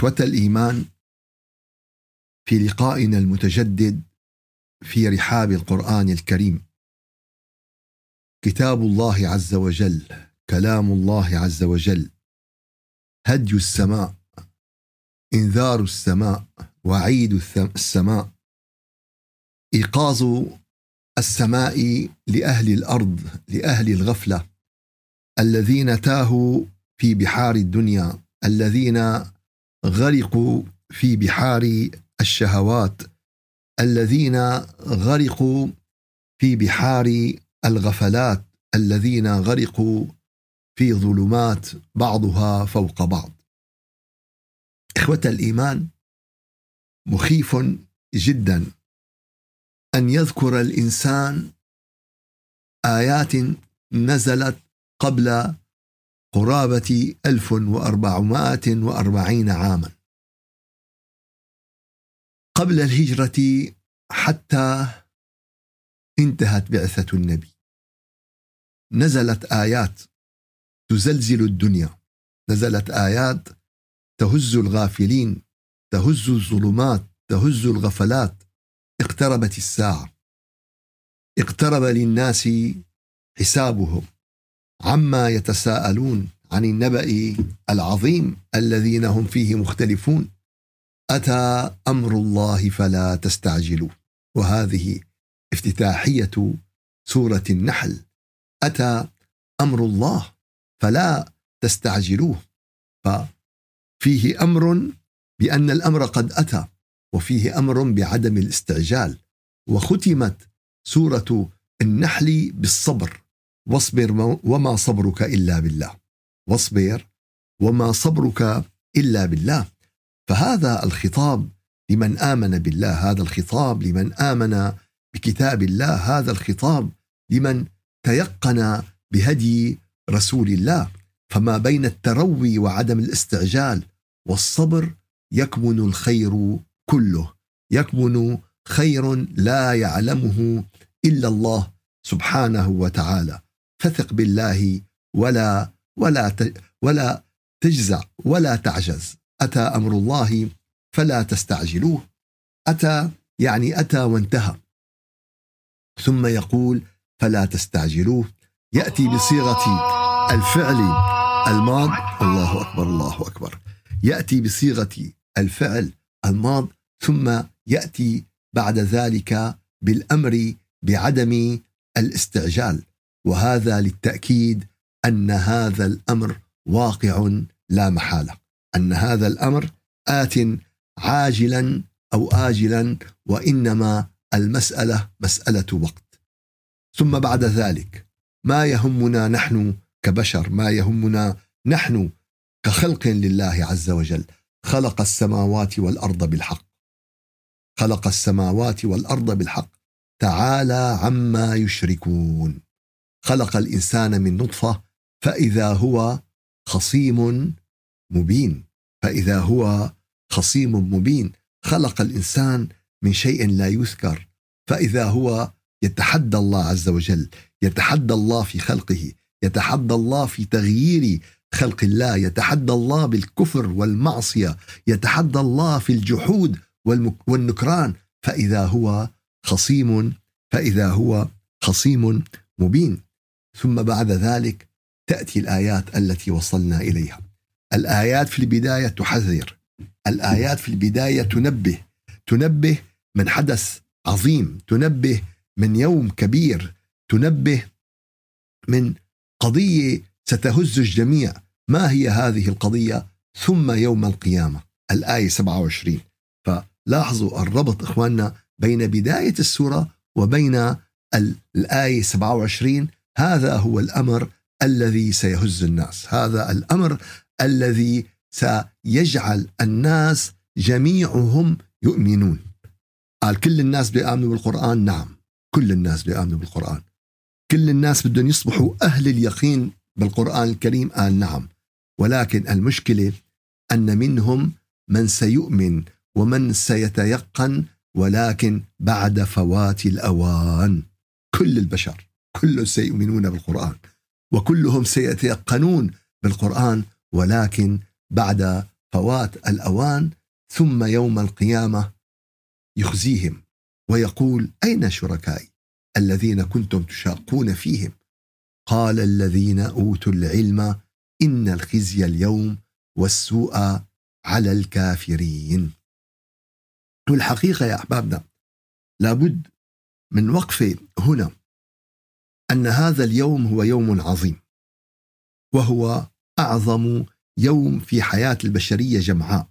إخوة الإيمان في لقائنا المتجدد في رحاب القرآن الكريم. كتاب الله عز وجل كلام الله عز وجل. هدي السماء إنذار السماء وعيد السماء. إيقاظ السماء لأهل الأرض لأهل الغفلة. الذين تاهوا في بحار الدنيا الذين غرقوا في بحار الشهوات الذين غرقوا في بحار الغفلات الذين غرقوا في ظلمات بعضها فوق بعض. إخوة الإيمان مخيف جدا أن يذكر الإنسان آيات نزلت قبل قرابة 1440 عاما. قبل الهجرة حتى انتهت بعثة النبي. نزلت آيات تزلزل الدنيا. نزلت آيات تهز الغافلين تهز الظلمات تهز الغفلات. اقتربت الساعة. اقترب للناس حسابهم. عما يتساءلون عن النبأ العظيم الذين هم فيه مختلفون. أتى أمر الله فلا تستعجلوا. وهذه افتتاحية سورة النحل. أتى أمر الله فلا تستعجلوه. ففيه أمر بأن الأمر قد أتى وفيه أمر بعدم الاستعجال. وختمت سورة النحل بالصبر. واصبر وما صبرك إلا بالله. واصبر وما صبرك إلا بالله. فهذا الخطاب لمن آمن بالله هذا الخطاب لمن آمن بكتاب الله هذا الخطاب لمن تيقن بهدي رسول الله. فما بين التروي وعدم الاستعجال والصبر يكمن الخير كله. يكمن خير لا يعلمه إلا الله سبحانه وتعالى. فثق بالله ولا ولا ولا تجزع ولا تعجز. أتى أمر الله فلا تستعجلوه. أتى يعني أتى وانتهى. ثم يقول فلا تستعجلوه. يأتي بصيغة الفعل الماض. الله أكبر الله أكبر. يأتي بصيغة الفعل الماض ثم يأتي بعد ذلك بالأمر بعدم الاستعجال. وهذا للتأكيد أن هذا الأمر واقع لا محالة. أن هذا الأمر آت عاجلا أو اجلا وإنما المسألة مسألة وقت. ثم بعد ذلك ما يهمنا نحن كبشر ما يهمنا نحن كخلق لله عز وجل. خلق السماوات والأرض بالحق. خلق السماوات والأرض بالحق. تعالى عما يشركون. خلق الإنسان من نطفة فإذا هو خصيم مبين. فإذا هو خصيم مبين. خلق الإنسان من شيء لا يذكر. فإذا هو يتحدى الله عز وجل يتحدى الله في خلقه يتحدى الله في تغيير خلق الله يتحدى الله بالكفر والمعصية يتحدى الله في الجحود والنكران. فإذا هو خصيم فإذا هو خصيم مبين. ثم بعد ذلك تأتي الآيات التي وصلنا إليها. الآيات في البداية تحذر. الآيات في البداية تنبه. تنبه من حدث عظيم. تنبه من يوم كبير. تنبه من قضية ستهز الجميع. ما هي هذه القضية؟ ثم يوم القيامة. الآية 27 فلاحظوا الربط إخواننا بين بداية السورة وبين الآية 27 هذا هو الأمر الذي سيهز الناس. هذا الأمر الذي سيجعل الناس جميعهم يؤمنون. قال كل الناس بيآمنوا بالقرآن؟ نعم. كل الناس بيآمنوا بالقرآن. كل الناس بدهم يصبحوا أهل اليقين بالقرآن الكريم؟ قال نعم. ولكن المشكلة أن منهم من سيؤمن ومن سيتيقن ولكن بعد فوات الأوان. كل البشر. كلهم سيؤمنون بالقرآن وكلهم سيتيقنون بالقرآن ولكن بعد فوات الأوان ثم يوم القيامة يخزيهم ويقول أين شركائي الذين كنتم تشاقون فيهم؟ قال الذين أوتوا العلم إن الخزي اليوم والسوء على الكافرين. والحقيقة يا أحبابنا لابد من وقفة هنا أن هذا اليوم هو يوم عظيم وهو أعظم يوم في حياة البشرية جمعاء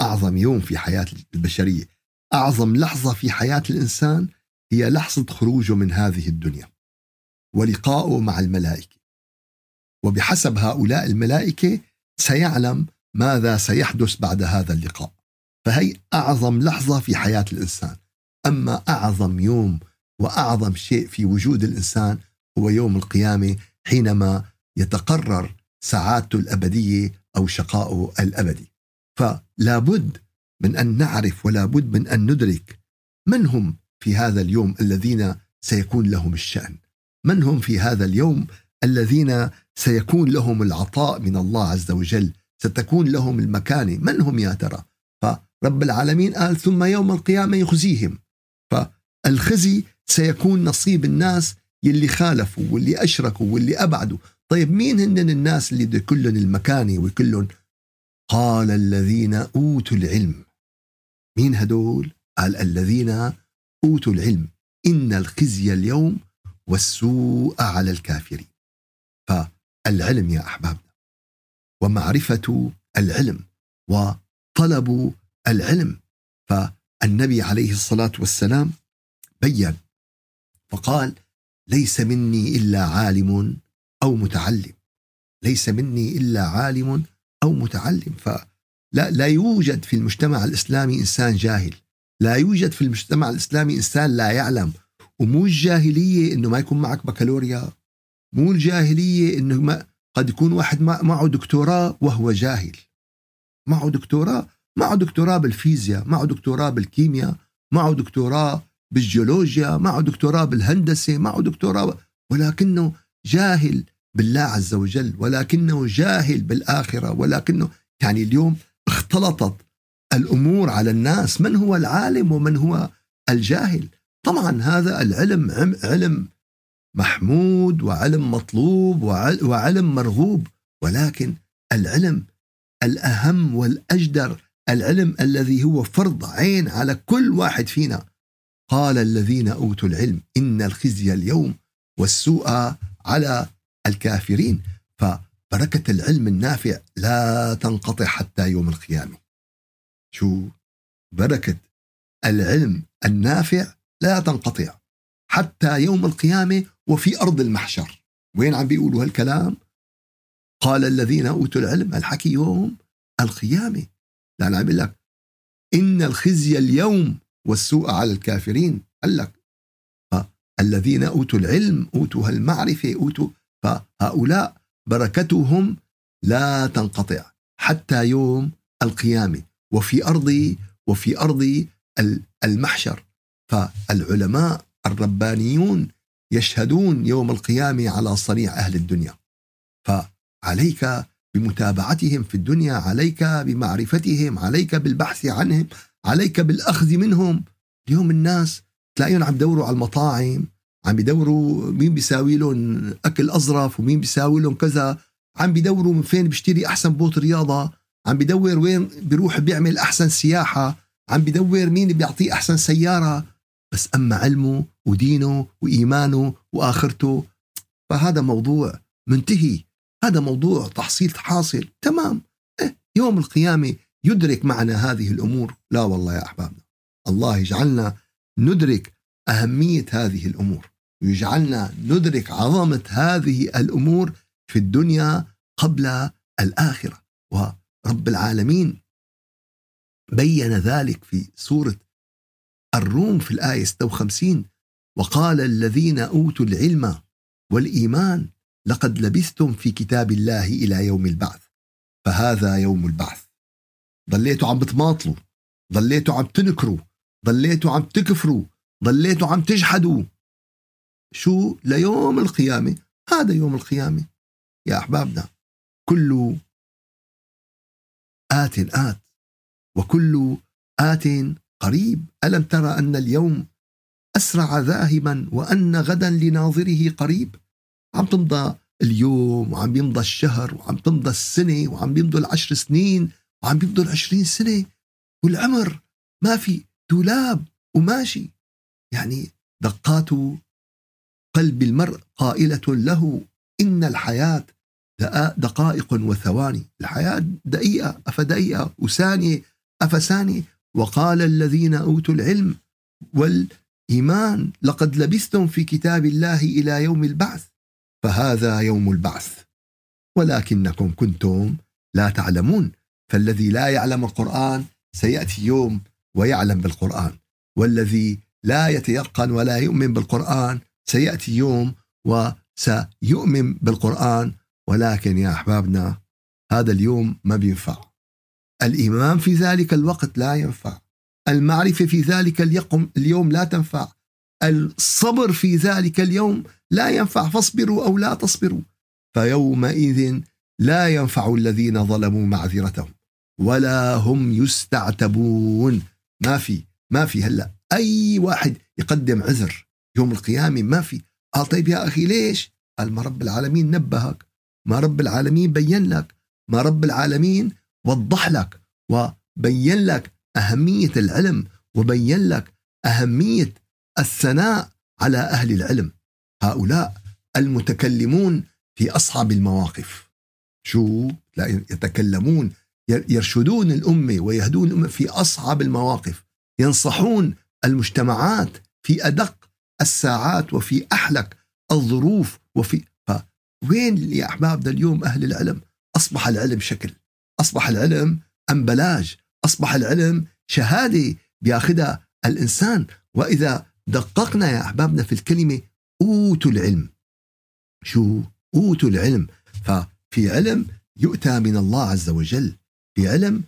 أعظم يوم في حياة البشرية أعظم لحظة في حياة الإنسان هي لحظة خروجه من هذه الدنيا ولقائه مع الملائكة. وبحسب هؤلاء الملائكة سيعلم ماذا سيحدث بعد هذا اللقاء. فهي أعظم لحظة في حياة الإنسان. أما أعظم يوم وأعظم شيء في وجود الإنسان هو يوم القيامة حينما يتقرر سعادته الأبدية أو شقاؤه الأبدي. فلا بد من أن نعرف ولا بد من أن ندرك من هم في هذا اليوم الذين سيكون لهم الشأن. من هم في هذا اليوم الذين سيكون لهم العطاء من الله عز وجل؟ ستكون لهم المكانة. من هم يا ترى؟ فرب العالمين قال ثم يوم القيامة يخزيهم. فالخزي سيكون نصيب الناس يلي خالفوا واللي أشركوا واللي أبعدوا. طيب مين هن الناس اللي بده كلهم المكانة وكلهم قال الذين أوتوا العلم. مين هدول؟ قال الذين أوتوا العلم. إن الخزي اليوم والسوء على الكافرين. فالعلم يا أحبابنا. ومعرفة العلم. وطلب العلم. فالنبي عليه الصلاة والسلام بين فقال ليس مني إلا عالم أو متعلم. ليس مني إلا عالم أو متعلم. فلا لا يوجد في المجتمع الإسلامي إنسان جاهل. لا يوجد في المجتمع الإسلامي إنسان لا يعلم. ومو الجاهلية إنه ما يكون معك بكالوريا. مو الجاهلية إنه ما قد يكون واحد معه دكتوراه وهو جاهل. معه دكتوراه معه دكتوراه بالفيزياء معه دكتوراه بالكيمياء معه دكتوراه بالجيولوجيا معه دكتوراه بالهندسة معه دكتوراه ولكنه جاهل بالله عز وجل ولكنه جاهل بالآخرة ولكنه يعني اليوم اختلطت الأمور على الناس من هو العالم ومن هو الجاهل؟ طبعا هذا العلم علم محمود وعلم مطلوب وعلم مرغوب ولكن العلم الأهم والأجدر العلم الذي هو فرض عين على كل واحد فينا. قال الذين أوتوا العلم إن الخزي اليوم والسوء على الكافرين. فبركة العلم النافع لا تنقطع حتى يوم القيامة. شو؟ بركة العلم النافع لا تنقطع حتى يوم القيامة وفي أرض المحشر. وين عم بيقولوا هالكلام؟ قال الذين أوتوا العلم الحكي يوم القيامة. لأن عم لك إن الخزي اليوم والسوء على الكافرين. قال لك الذين أوتوا العلم أوتوا المعرفة أوتوا فهؤلاء بركتهم لا تنقطع حتى يوم القيامة. وفي أرض وفي أرض المحشر. فالعلماء الربانيون يشهدون يوم القيامة على صنيع أهل الدنيا. فعليك بمتابعتهم في الدنيا عليك بمعرفتهم عليك بالبحث عنهم عليك بالأخذ منهم. اليوم الناس تلاقيهم عم يدوروا على المطاعم عم بيدوروا مين بيساوي لهم أكل أظرف ومين بيساوي لهم كذا. عم بيدوروا من فين بيشتري أحسن بوت رياضة عم بدور وين بيروح بيعمل أحسن سياحة عم بدور مين بيعطيه أحسن سيارة. بس أما علمه ودينه وإيمانه وآخرته فهذا موضوع منتهي. هذا موضوع تحصيل حاصل. تمام. إيه يوم القيامة يدرك معنا هذه الأمور. لا والله يا أحبابنا الله يجعلنا ندرك أهمية هذه الأمور ويجعلنا ندرك عظمة هذه الأمور في الدنيا قبل الآخرة. ورب العالمين بين ذلك في سورة الروم في الآية 56 وقال الذين أوتوا العلم والإيمان لقد لبثتم في كتاب الله إلى يوم البعث فهذا يوم البعث. ضليتوا عم بتماطلوا ضليتوا عم تنكروا ضليتوا عم تكفروا ضليتوا عم تجحدوا. شو ليوم القيامة؟ هذا يوم القيامة. يا أحبابنا كل آت آت وكل آت قريب. ألم ترى أن اليوم أسرع ذاهبا وأن غدا لناظره قريب؟ عم تمضى اليوم وعم يمضى الشهر وعم تمضى السنة وعم يمضوا العشر سنين. وعم يمضوا العشرين سنة والعمر ما في دولاب وماشي. يعني دقات قلب المرء قائلة له إن الحياة دقائق وثواني. الحياة دقيقة أفدقيقة وثانية أفثانية وقال الذين أوتوا العلم والإيمان لقد لبثتم في كتاب الله إلى يوم البعث فهذا يوم البعث. ولكنكم كنتم لا تعلمون. فالذي لا يعلم القرآن سيأتي يوم ويعلم بالقرآن. والذي لا يتيقن ولا يؤمن بالقرآن سيأتي يوم وسيؤمن بالقرآن. ولكن يا أحبابنا هذا اليوم ما بينفع. الإيمان في ذلك الوقت لا ينفع. المعرفة في ذلك اليوم لا تنفع. الصبر في ذلك اليوم لا ينفع. فاصبروا أو لا تصبروا. فيومئذ لا ينفع الذين ظلموا معذرتهم ولا هم يستعتبون. ما في ما في. هلا أي واحد يقدم عذر يوم القيامة ما في. قال طيب يا أخي ليش؟ قال ما رب العالمين نبهك ما رب العالمين بين لك ما رب العالمين وضح لك وبين لك أهمية العلم وبين لك أهمية الثناء على أهل العلم. هؤلاء المتكلمون في أصعب المواقف. شو؟ لا يتكلمون يرشدون الأمة ويهدون الأمة في أصعب المواقف. ينصحون المجتمعات في أدق الساعات وفي أحلك الظروف وفي وين يا احبابنا اليوم أهل العلم؟ أصبح العلم شكل أصبح العلم أمبلاج أصبح العلم شهادة بياخذها الإنسان. وإذا دققنا يا أحبابنا في الكلمة أوتوا العلم. شو؟ أوتوا العلم. ففي علم يؤتى من الله عز وجل. في علم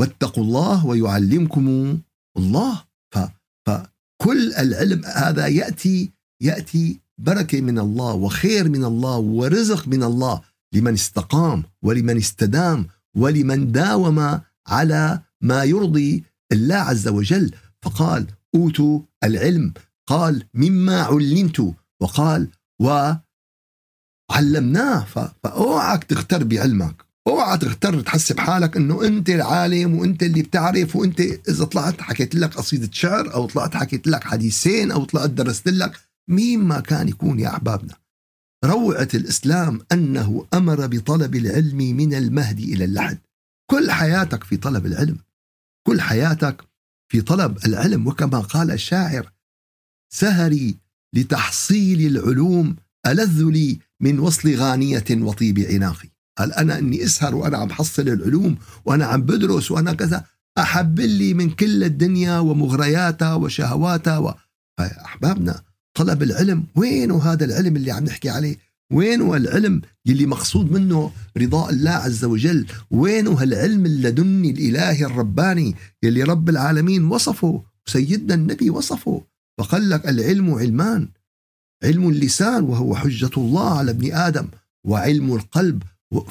واتقوا الله ويعلمكم الله. ف فكل العلم هذا يأتي يأتي بركة من الله وخير من الله ورزق من الله لمن استقام ولمن استدام ولمن داوم على ما يرضي الله عز وجل. فقال أوتوا العلم. قال مما علمت. وقال وعلمناه فأوعك تغتر بعلمك. اوعى تغتر تحسب حالك إنه أنت العالم وأنت اللي بتعرف وأنت إذا طلعت حكيت لك قصيدة شعر أو طلعت حكيت لك حديثين أو طلعت درست لك مين ما كان يكون يا أحبابنا. روعة الإسلام أنه أمر بطلب العلم من المهد إلى اللحد. كل حياتك في طلب العلم. كل حياتك في طلب العلم. وكما قال الشاعر سهري لتحصيل العلوم ألذ لي من وصل غانية وطيب عناقي قال أنا أني أسهر وأنا عم حصل العلوم وأنا عم بدرس وأنا كذا أحب لي من كل الدنيا ومغرياتها وشهواتها و... أحبابنا طلب العلم وينه هذا العلم اللي عم نحكي عليه؟ وينه العلم يلي مقصود منه رضاء الله عز وجل؟ وينه هالعلم اللدني الإلهي الرباني يلي رب العالمين وصفه؟ سيدنا النبي وصفه. فقال لك العلم علمان. علم اللسان وهو حجة الله على ابن آدم وعلم القلب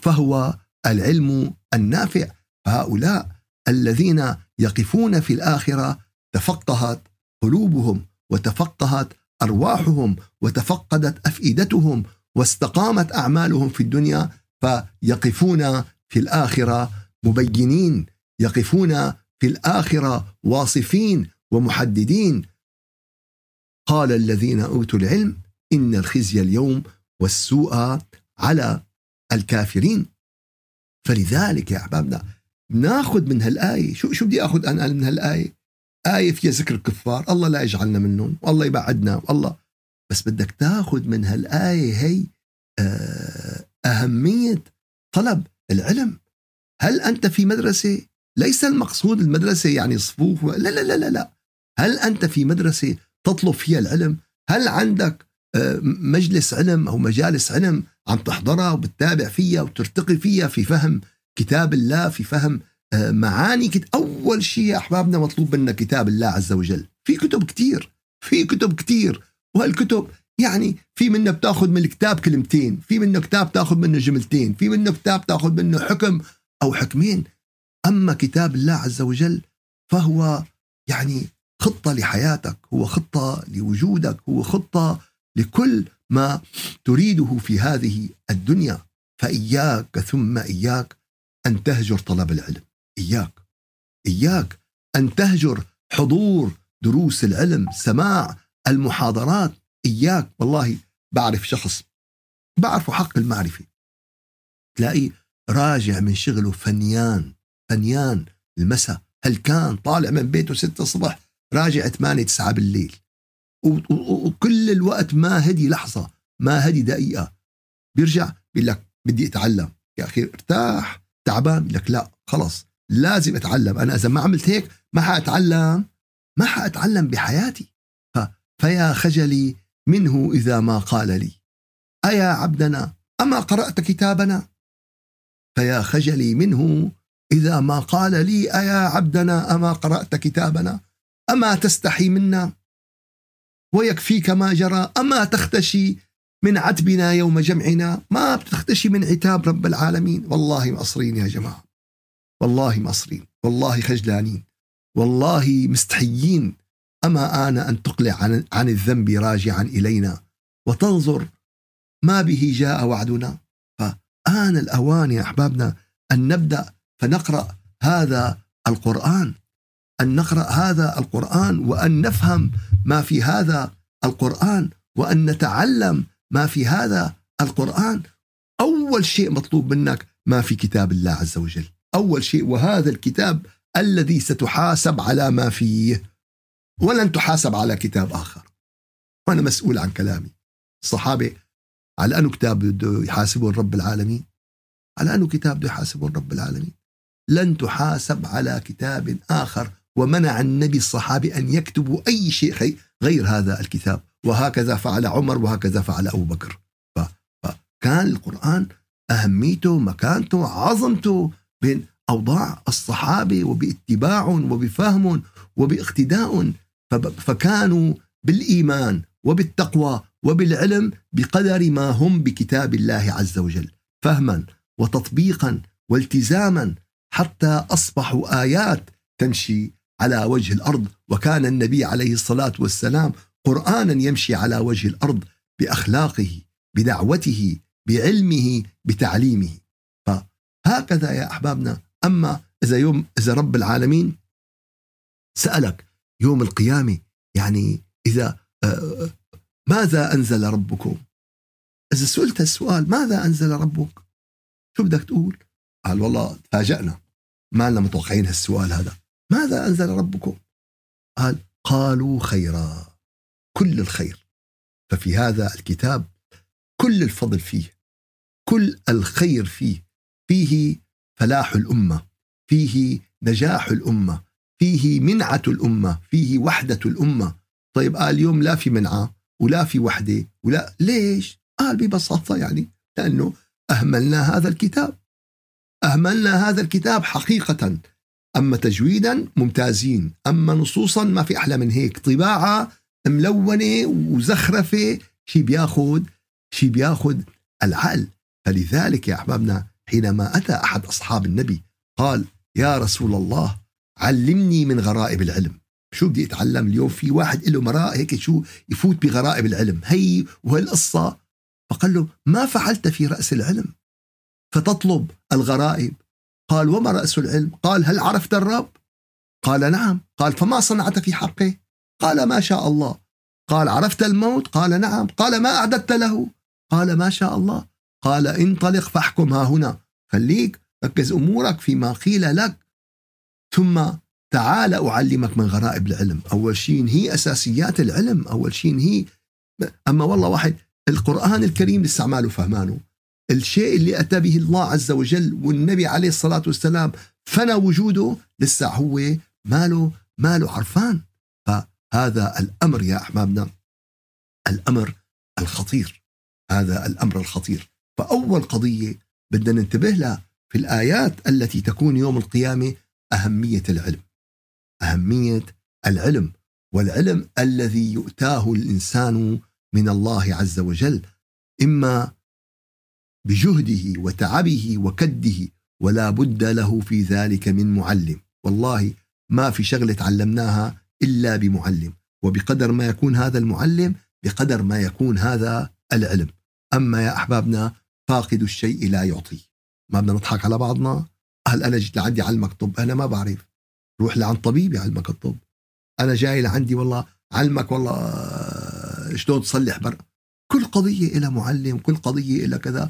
فهو العلم النافع. فهؤلاء الذين يقفون في الآخرة تفقهت قلوبهم وتفقهت أرواحهم وتفقدت أفئدتهم واستقامت أعمالهم في الدنيا فيقفون في الآخرة مبينين يقفون في الآخرة واصفين ومحددين. قال الذين أوتوا العلم إن الخزي اليوم والسوء على الكافرين. فلذلك يا أحبابنا ناخذ من هالآية. شو شو بدي أخذ أنا من هالآية؟ آية فيها ذكر الكفار. الله لا يجعلنا منهم. والله يبعدنا. والله. بس بدك تاخذ من هالآية هي آه، أهمية طلب العلم. هل أنت في مدرسة؟ ليس المقصود المدرسة يعني صفوف لا لا لا لا لا. هل أنت في مدرسة تطلب فيها العلم. هل عندك آه، مجلس علم أو مجالس علم عم تحضرها وبتتابع فيها وترتقي فيها في فهم كتاب الله في فهم آه، معاني كت... أول شيء يا أحبابنا مطلوب منا كتاب الله عز وجل. في كتب كتير في كتب كتير. وهالكتب يعني في منه بتاخذ من الكتاب كلمتين في منه كتاب تاخذ منه جملتين في منه كتاب تاخذ منه حكم أو حكمين. أما كتاب الله عز وجل فهو يعني خطة لحياتك هو خطة لوجودك هو خطة لكل ما تريده في هذه الدنيا. فإياك ثم إياك أن تهجر طلب العلم. إياك إياك أن تهجر حضور دروس العلم سماع المحاضرات. إياك والله بعرف شخص بعرفه حق المعرفة. تلاقيه راجع من شغله فنيان فنيان المساء. هل كان طالع من بيته ستة الصبح راجع 8 9 بالليل. وكل الوقت ما هدي لحظة ما هدي دقيقة. بيرجع بيقول لك بدي أتعلم. يا أخي ارتاح تعبان. لك لا خلص لازم أتعلم. أنا إذا ما عملت هيك ما حأتعلم ما حأتعلم بحياتي. ف... فيا خجلي منه إذا ما قال لي. أيا عبدنا أما قرأت كتابنا؟ فيا خجلي منه إذا ما قال لي. أيا عبدنا أما قرأت كتابنا؟ أما تستحي منا؟ ويكفيك ما جرى أما تختشي من عتبنا يوم جمعنا؟ ما بتختشي من عتاب رب العالمين؟ والله مقصرين يا جماعة. والله مقصرين والله خجلانين. والله مستحيين. أما آن أن تقلع عن, عن الذنب راجعا إلينا؟ وتنظر ما به جاء وعدنا؟ فآن الأوان يا أحبابنا أن نبدأ فنقرأ هذا القرآن. أن نقرأ هذا القرآن وأن نفهم ما في هذا القرآن وأن نتعلم ما في هذا القرآن. أول شيء مطلوب منك ما في كتاب الله عز وجل. أول شيء وهذا الكتاب الذي ستحاسب على ما فيه. ولن تحاسب على كتاب آخر. وأنا مسؤول عن كلامي. الصحابة على أنه كتاب بده يحاسبون رب العالمين؟ على أنه كتاب بده يحاسبون رب العالمين؟ لن تحاسب على كتاب آخر. ومنع النبي الصحابي أن يكتبوا أي شيء غير هذا الكتاب. وهكذا فعل عمر وهكذا فعل أبو بكر. فكان القرآن أهميته مكانته عظمته بين أوضاع الصحابة وباتباع وبفهم وباقتداء. فكانوا بالإيمان وبالتقوى وبالعلم بقدر ما هم بكتاب الله عز وجل. فهما وتطبيقا والتزاما حتى أصبحوا آيات تمشي على وجه الأرض وكان النبي عليه الصلاة والسلام قرانا يمشي على وجه الأرض بأخلاقه بدعوته بعلمه بتعليمه فهكذا يا أحبابنا أما إذا يوم إذا رب العالمين سألك يوم القيامة يعني إذا آه، ماذا أنزل ربكم؟ إذا سئلت السؤال ماذا أنزل ربك؟ شو بدك تقول؟ قال والله تفاجأنا ما لنا متوقعين هالسؤال هذا ماذا أنزل ربكم؟ قال قالوا خيرا كل الخير. ففي هذا الكتاب كل الفضل فيه كل الخير فيه. فيه فلاح الأمة فيه نجاح الأمة فيه منعة الأمة فيه وحدة الأمة. طيب قال اليوم لا في منعة ولا في وحدة ولا ليش؟ قال ببساطة يعني لأنه أهملنا هذا الكتاب. أهملنا هذا الكتاب حقيقة. أما تجويدا ممتازين. أما نصوصا ما في أحلى من هيك. طباعة ملونة وزخرفة. شيء بياخذ شيء بياخذ العقل. فلذلك يا أحبابنا حينما أتى أحد أصحاب النبي قال يا رسول الله علمني من غرائب العلم. شو بدي أتعلم اليوم؟ في واحد له مراء هيك شو يفوت بغرائب العلم. هي وهالقصة. فقال له ما فعلت في رأس العلم. فتطلب الغرائب. قال وما رأس العلم؟ قال هل عرفت الرب؟ قال نعم. قال فما صنعت في حقه؟ قال ما شاء الله. قال عرفت الموت؟ قال نعم. قال ما أعددت له؟ قال ما شاء الله. قال انطلق فاحكم ها هنا. خليك ركز أمورك فيما قيل لك. ثم تعال أعلمك من غرائب العلم. أول شيء هي أساسيات العلم. أول شيء هي أما والله واحد القرآن الكريم لسه ماله فهمانه. الشيء اللي أتى به الله عز وجل والنبي عليه الصلاة والسلام فنى وجوده لسه هو ماله ماله عرفان. هذا الأمر يا أحبابنا الأمر الخطير. هذا الأمر الخطير. فأول قضية بدنا ننتبه لها في الآيات التي تكون يوم القيامة أهمية العلم. أهمية العلم والعلم الذي يؤتاه الإنسان من الله عز وجل. إما بجهده وتعبه وكده ولا بد له في ذلك من معلم. والله ما في شغلة تعلمناها إلا بمعلم. وبقدر ما يكون هذا المعلم بقدر ما يكون هذا العلم. أما يا أحبابنا فاقد الشيء لا يعطي. ما بدنا نضحك على بعضنا؟ هل أنا جيت لعندي علمك طب أنا ما بعرف. روح لعند طبيب يعلمك الطب أنا جاي لعندي والله علمك والله شلون تصلح بر كل قضية إلى معلم كل قضية إلى كذا.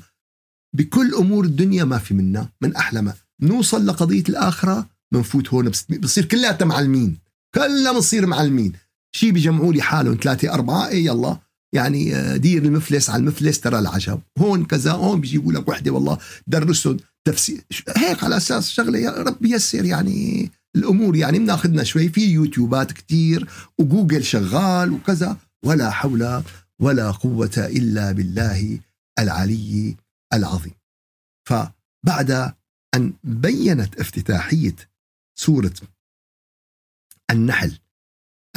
بكل أمور الدنيا ما في منا من أحلى نوصل لقضية الآخرة بنفوت هون بصير كلها معلمين. كلنا بنصير معلمين. شي بيجمعوا لي حالهم ثلاثة أربعة إيه يلا. يعني آه، دير المفلس على المفلس ترى العجب. هون كذا هون بيجيبوا لك وحدة والله درسوا تفسير هيك على أساس شغلة يا رب يسر يعني الأمور. يعني بناخذنا شوي في يوتيوبات كتير وجوجل شغال وكذا. ولا حول ولا قوة إلا بالله العلي العظيم. فبعد أن بينت افتتاحية سورة النحل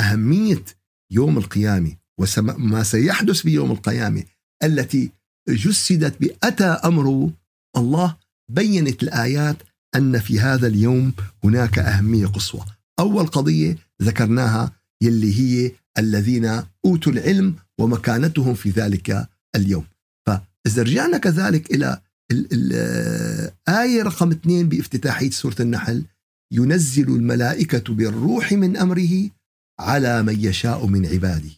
أهمية يوم القيامة وما سيحدث في يوم القيامة التي جسدت بأتى أمر الله بينت الآيات أن في هذا اليوم هناك أهمية قصوى. أول قضية ذكرناها يلي هي الذين أوتوا العلم ومكانتهم في ذلك اليوم. فإذا رجعنا كذلك إلى الآية رقم اثنين بافتتاحية سورة النحل ينزل الملائكة بالروح من أمره على من يشاء من عباده.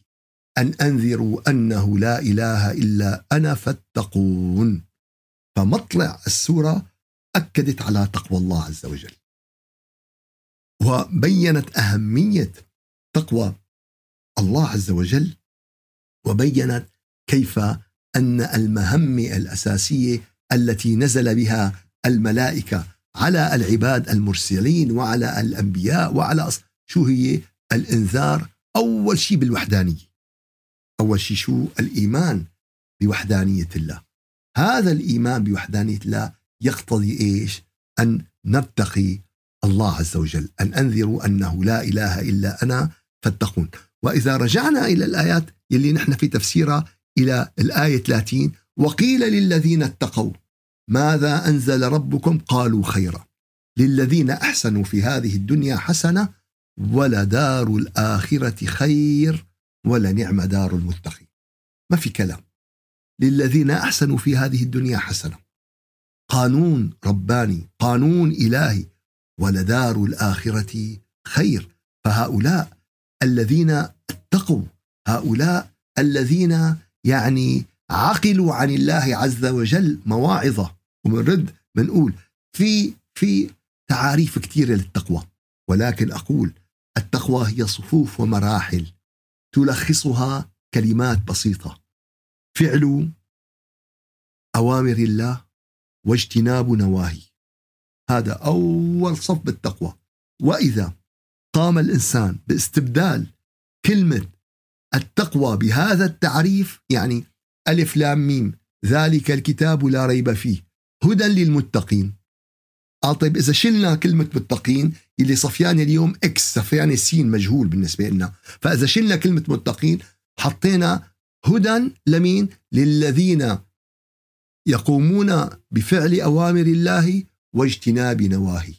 أن أنذروا أنه لا إله إلا أنا فاتقون. فمطلع السورة أكدت على تقوى الله عز وجل. وبينت أهمية تقوى الله عز وجل وبينت كيف أن المهمة الأساسية التي نزل بها الملائكة على العباد المرسلين وعلى الأنبياء وعلى شو هي؟ الإنذار. أول شيء بالوحدانية. أول شيء شو؟ الإيمان بوحدانية الله. هذا الإيمان بوحدانية الله يقتضي إيش؟ أن نتقي الله عز وجل أن أنذروا أنه لا إله إلا أنا فاتقون. وإذا رجعنا إلى الآيات يلي نحن في تفسيرها إلى الآية 30 وقيل للذين اتقوا ماذا أنزل ربكم؟ قالوا خيرا. للذين أحسنوا في هذه الدنيا حسنة ولدار الآخرة خير ولنعم دار المتقين. ما في كلام. للذين أحسنوا في هذه الدنيا حسنة. قانون رباني قانون إلهي ولدار الآخرة خير. فهؤلاء الذين اتقوا هؤلاء الذين يعني عقلوا عن الله عز وجل مواعظة. ومنرد بنقول في في تعاريف كثيره للتقوى. ولكن أقول التقوى هي صفوف ومراحل تلخصها كلمات بسيطة. فعل أوامر الله واجتناب نواهي. هذا أول صف بالتقوى. وإذا قام الإنسان باستبدال كلمة التقوى بهذا التعريف يعني ألف لام ميم ذلك الكتاب لا ريب فيه. هدى للمتقين. قال طيب إذا شلنا كلمة متقين اللي صفيان اليوم إكس صفيان سين مجهول بالنسبة لنا. فإذا شلنا كلمة متقين حطينا هدى لمين؟ للذين يقومون بفعل أوامر الله واجتناب نواهي.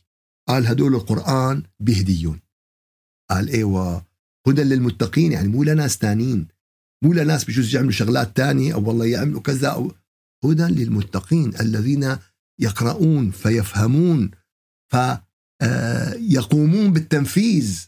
قال هدول القرآن بهديون. قال إيوه هدى للمتقين يعني مو لناس تانين مو لناس بجوز يعملوا شغلات تانية أو والله يعملوا كذا أو هدى للمتقين الذين يقرؤون فيفهمون فيقومون بالتنفيذ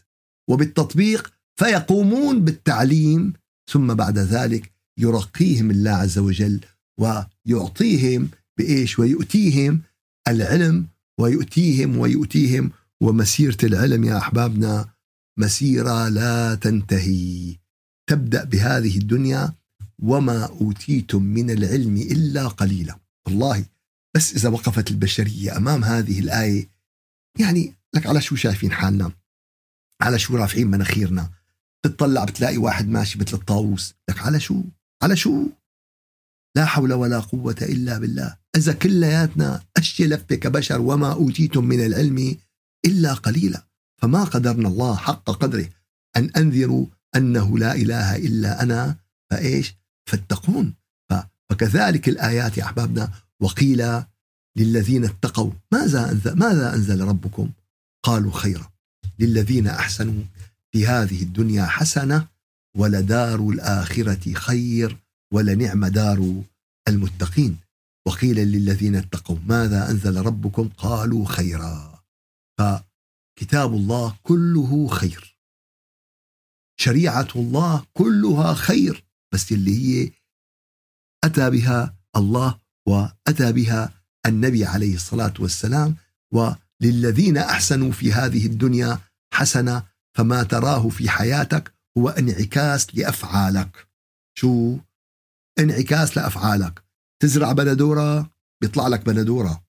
وبالتطبيق فيقومون بالتعليم ثم بعد ذلك يرقيهم الله عز وجل ويعطيهم بإيش؟ ويؤتيهم العلم ويؤتيهم ويؤتيهم ومسيرة العلم يا أحبابنا. مسيرة لا تنتهي. تبدأ بهذه الدنيا وما أوتيتم من العلم إلا قليلا. والله بس إذا وقفت البشرية أمام هذه الآية يعني لك على شو شايفين حالنا؟ على شو رافعين مناخيرنا؟ تطلع بتلاقي واحد ماشي مثل الطاووس. لك على شو؟ على شو؟ لا حول ولا قوة إلا بالله. إذا كلياتنا أشي لفة كبشر وما أوتيتم من العلم إلا قليلا. فما قدرنا الله حق قدره أن أنذروا أنه لا إله إلا أنا فإيش؟ فاتقون. فكذلك الآيات يا أحبابنا. وقيل للذين اتقوا ماذا أنزل, ماذا أنزل ربكم؟ قالوا خيرا للذين أحسنوا في هذه الدنيا حسنة ولدار الآخرة خير ولنعم دار المتقين. وقيل للذين اتقوا ماذا أنزل ربكم؟ قالوا خيرا. فكتاب الله كله خير. شريعة الله كلها خير. بس اللي هي أتى بها الله وأتى بها النبي عليه الصلاة والسلام وللذين أحسنوا في هذه الدنيا حسنة فما تراه في حياتك هو انعكاس لأفعالك. شو؟ انعكاس لأفعالك. تزرع بندورة بيطلع لك بندورة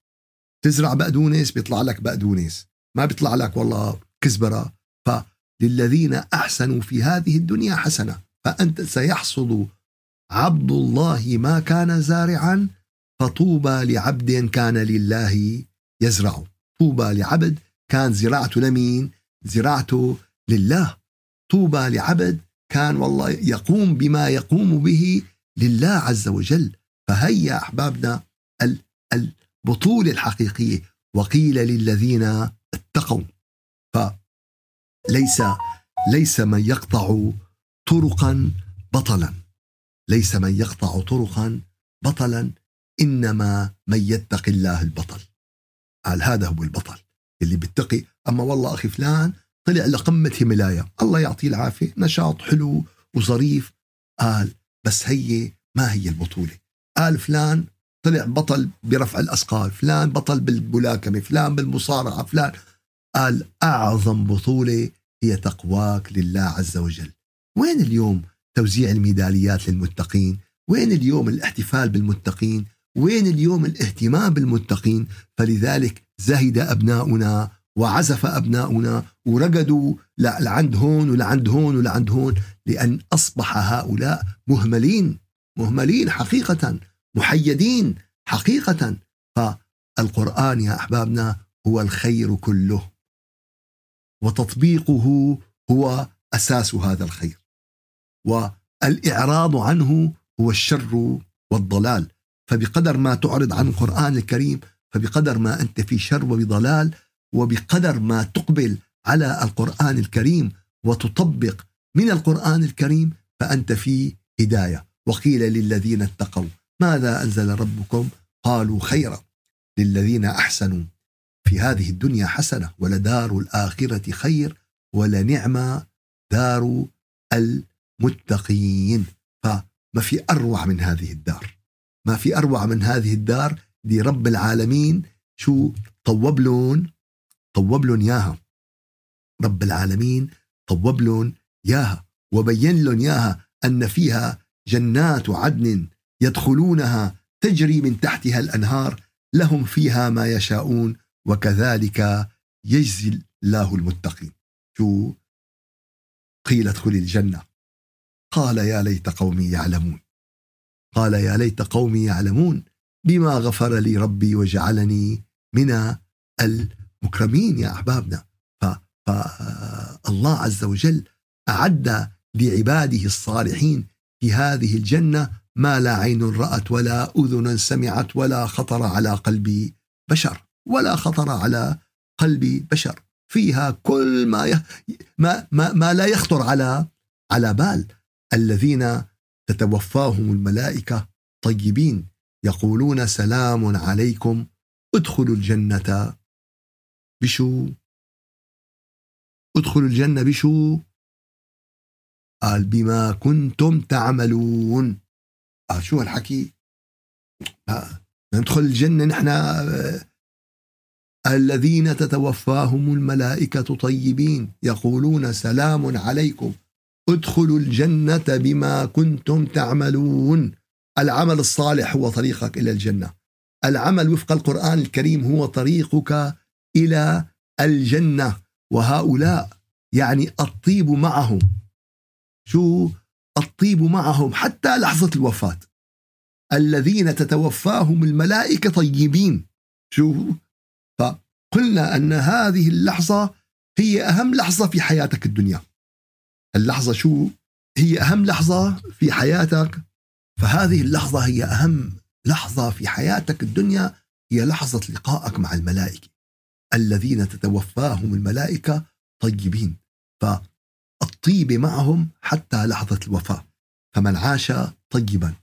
تزرع بقدونس بيطلع لك بقدونس. ما بيطلع لك والله كزبرة. فللذين أحسنوا في هذه الدنيا حسنة. فأنت سيحصد عبد الله ما كان زارعا فطوبى لعبد كان لله يزرع. طوبى لعبد كان زراعته لمين؟ زراعته لله. طوبى لعبد كان والله يقوم بما يقوم به لله عز وجل. فهيا أحبابنا البطولة الحقيقية وقيل للذين اتقوا فليس ليس من يقطع طرقا بطلا. ليس من يقطع طرقا بطلا إنما من يتقي الله البطل. قال هذا هو البطل اللي بيتقي. أما والله أخي فلان طلع لقمة هيمالايا الله يعطيه العافية. نشاط حلو وظريف. قال بس هي ما هي البطولة. قال فلان طلع بطل برفع الأثقال فلان بطل بالملاكمة فلان بالمصارعة فلان. قال أعظم بطولة هي تقواك لله عز وجل. وين اليوم توزيع الميداليات للمتقين؟ وين اليوم الاحتفال بالمتقين؟ وين اليوم الاهتمام بالمتقين؟ فلذلك زهد أبناؤنا وعزف أبناؤنا ورقدوا لعند هون ولعند هون ولعند هون لأن أصبح هؤلاء مهملين مهملين حقيقة. محيدين حقيقة. فالقرآن يا أحبابنا هو الخير كله وتطبيقه هو أساس هذا الخير والإعراض عنه هو الشر والضلال. فبقدر ما تعرض عن القرآن الكريم فبقدر ما أنت في شر وبضلال وبقدر ما تقبل على القرآن الكريم وتطبق من القرآن الكريم فأنت في هداية. وقيل للذين اتقوا ماذا أنزل ربكم؟ قالوا خيرا للذين أحسنوا. في هذه الدنيا حسنة ولدار الآخرة خير ولنعم دار المتقين. فما في أروع من هذه الدار؟ ما في أروع من هذه الدار؟ دي رب العالمين شو طوب لهم طوب لهم ياها. رب العالمين طوب لهم ياها. وبين لهم ياها أن فيها جنات عدن يدخلونها تجري من تحتها الأنهار لهم فيها ما يشاءون وكذلك يجزي الله المتقين. شو؟ قيل ادخل الجنة. قال يا ليت قومي يعلمون. قال يا ليت قومي يعلمون بما غفر لي ربي وجعلني من المكرمين يا أحبابنا. فالله عز وجل أعد لعباده الصالحين في هذه الجنة ما لا عين رأت ولا أذن سمعت ولا خطر على قلب بشر ولا خطر على قلب بشر. فيها كل ما ي... ما, ما ما لا يخطر على على بال. الذين تتوفاهم الملائكة طيبين يقولون سلام عليكم ادخلوا الجنة بشو؟ ادخلوا الجنة بشو؟ قال بما كنتم تعملون. شو هالحكي؟ ندخل الجنة نحن الذين تتوفاهم الملائكة طيبين يقولون سلام عليكم. ادخلوا الجنة بما كنتم تعملون. العمل الصالح هو طريقك إلى الجنة. العمل وفق القرآن الكريم هو طريقك إلى الجنة. وهؤلاء يعني الطيب معهم. شو؟ الطيب معهم حتى لحظة الوفاة. الذين تتوفاهم الملائكة طيبين. شو؟ فقلنا أن هذه اللحظة هي أهم لحظة في حياتك الدنيا. اللحظة شو؟ هي أهم لحظة في حياتك. فهذه اللحظة هي أهم لحظة في حياتك الدنيا. هي لحظة لقائك مع الملائكة. الذين تتوفاهم الملائكة طيبين. فالطيب معهم حتى لحظة الوفاة. فمن عاش طيبا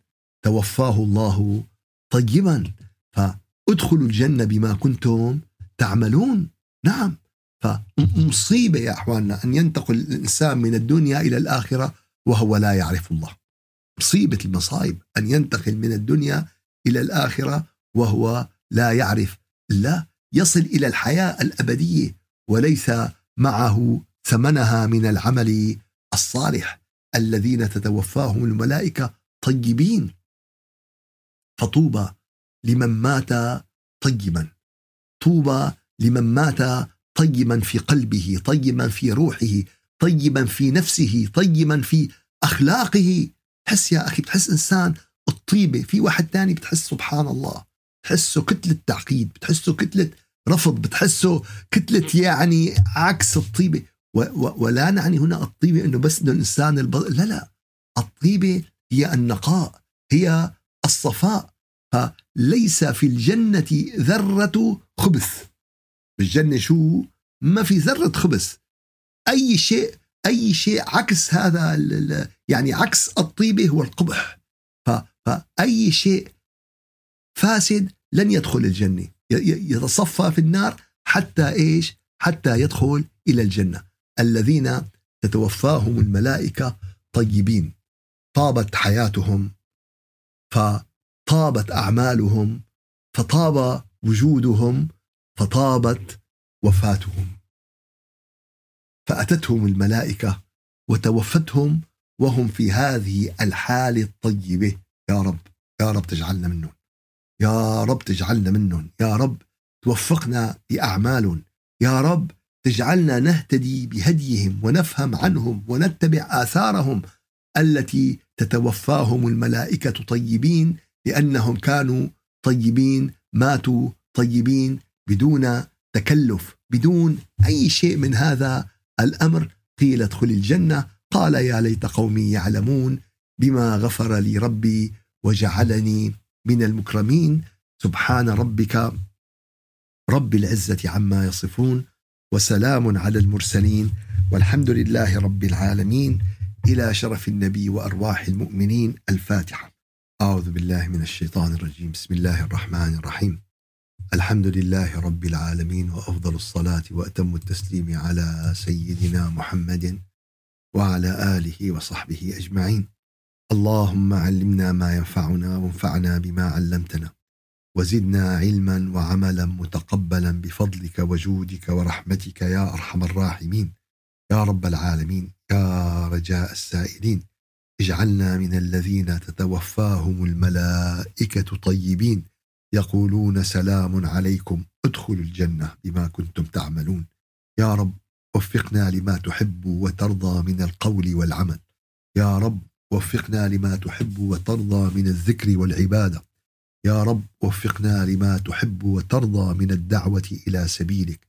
توفاه الله طيبا. فادخلوا الجنة بما كنتم تعملون. نعم فمصيبة يا أخواننا أن ينتقل الإنسان من الدنيا إلى الآخرة وهو لا يعرف الله. مصيبة المصائب أن ينتقل من الدنيا إلى الآخرة وهو لا يعرف الله. يصل إلى الحياة الأبدية وليس معه ثمنها من العمل الصالح الذين تتوفاهم الملائكة طيبين. فطوبى لمن مات طيبا. طوبى لمن مات طيبا في قلبه طيبا في روحه طيبا في نفسه طيبا في أخلاقه. تحس يا أخي بتحس إنسان الطيبة. في واحد تاني بتحس سبحان الله. بتحسه كتلة تعقيد بتحسه كتلة رفض بتحسه كتلة يعني عكس و ولا نعني هنا الطيبة أنه بس أنه الإنسان الب... لا لا. الطيبة هي النقاء هي الصفاء. فليس في الجنة ذرة خبث. بالجنة شو؟ ما في ذرة خبث. أي شيء أي شيء عكس هذا يعني عكس الطيبة هو القبح. فأي شيء فاسد لن يدخل الجنة. يتصفى في النار حتى إيش؟ حتى يدخل إلى الجنة. الذين تتوفاهم الملائكة طيبين. طابت حياتهم فطابت أعمالهم فطاب وجودهم فطابت وفاتهم. فأتتهم الملائكة وتوفتهم وهم في هذه الحالة الطيبة. يا رب يا رب تجعلنا منهم. يا رب تجعلنا منهم. يا رب توفقنا بأعمال يا رب تجعلنا نهتدي بهديهم ونفهم عنهم ونتبع آثارهم التي تتوفاهم الملائكة طيبين لأنهم كانوا طيبين ماتوا طيبين بدون تكلف بدون أي شيء من هذا الأمر. قيل ادخل الجنة. قال يا ليت قومي يعلمون بما غفر لي ربي وجعلني من المكرمين. سبحان ربك رب العزة عما يصفون. وسلام على المرسلين والحمد لله رب العالمين إلى شرف النبي وأرواح المؤمنين الفاتحة. أعوذ بالله من الشيطان الرجيم. بسم الله الرحمن الرحيم. الحمد لله رب العالمين وأفضل الصلاة وأتم التسليم على سيدنا محمد وعلى آله وصحبه أجمعين. اللهم علمنا ما ينفعنا وانفعنا بما علمتنا. وزدنا علما وعملا متقبلا بفضلك وجودك ورحمتك يا أرحم الراحمين. يا رب العالمين يا رجاء السائلين اجعلنا من الذين تتوفاهم الملائكة طيبين. يقولون سلام عليكم ادخلوا الجنة بما كنتم تعملون. يا رب وفقنا لما تحب وترضى من القول والعمل. يا رب وفقنا لما تحب وترضى من الذكر والعبادة. يا رب وفقنا لما تحب وترضى من الدعوة إلى سبيلك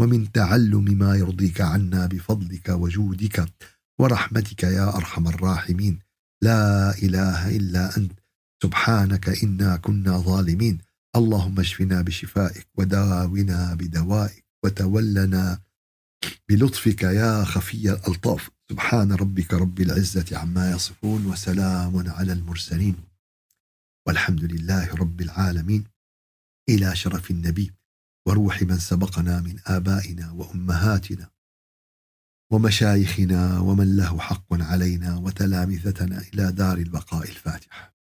ومن تعلم ما يرضيك عنا بفضلك وجودك ورحمتك يا أرحم الراحمين. لا إله إلا أنت سبحانك إنا كنا ظالمين. اللهم اشفنا بشفائك وداونا بدوائك وتولنا بلطفك يا خفي الألطاف. سبحان ربك رب العزة عما يصفون وسلام على المرسلين. والحمد لله رب العالمين. إلى شرف النبي وروح من سبقنا من آبائنا وأمهاتنا ومشايخنا ومن له حق علينا وتلامذتنا إلى دار البقاء الفاتحة.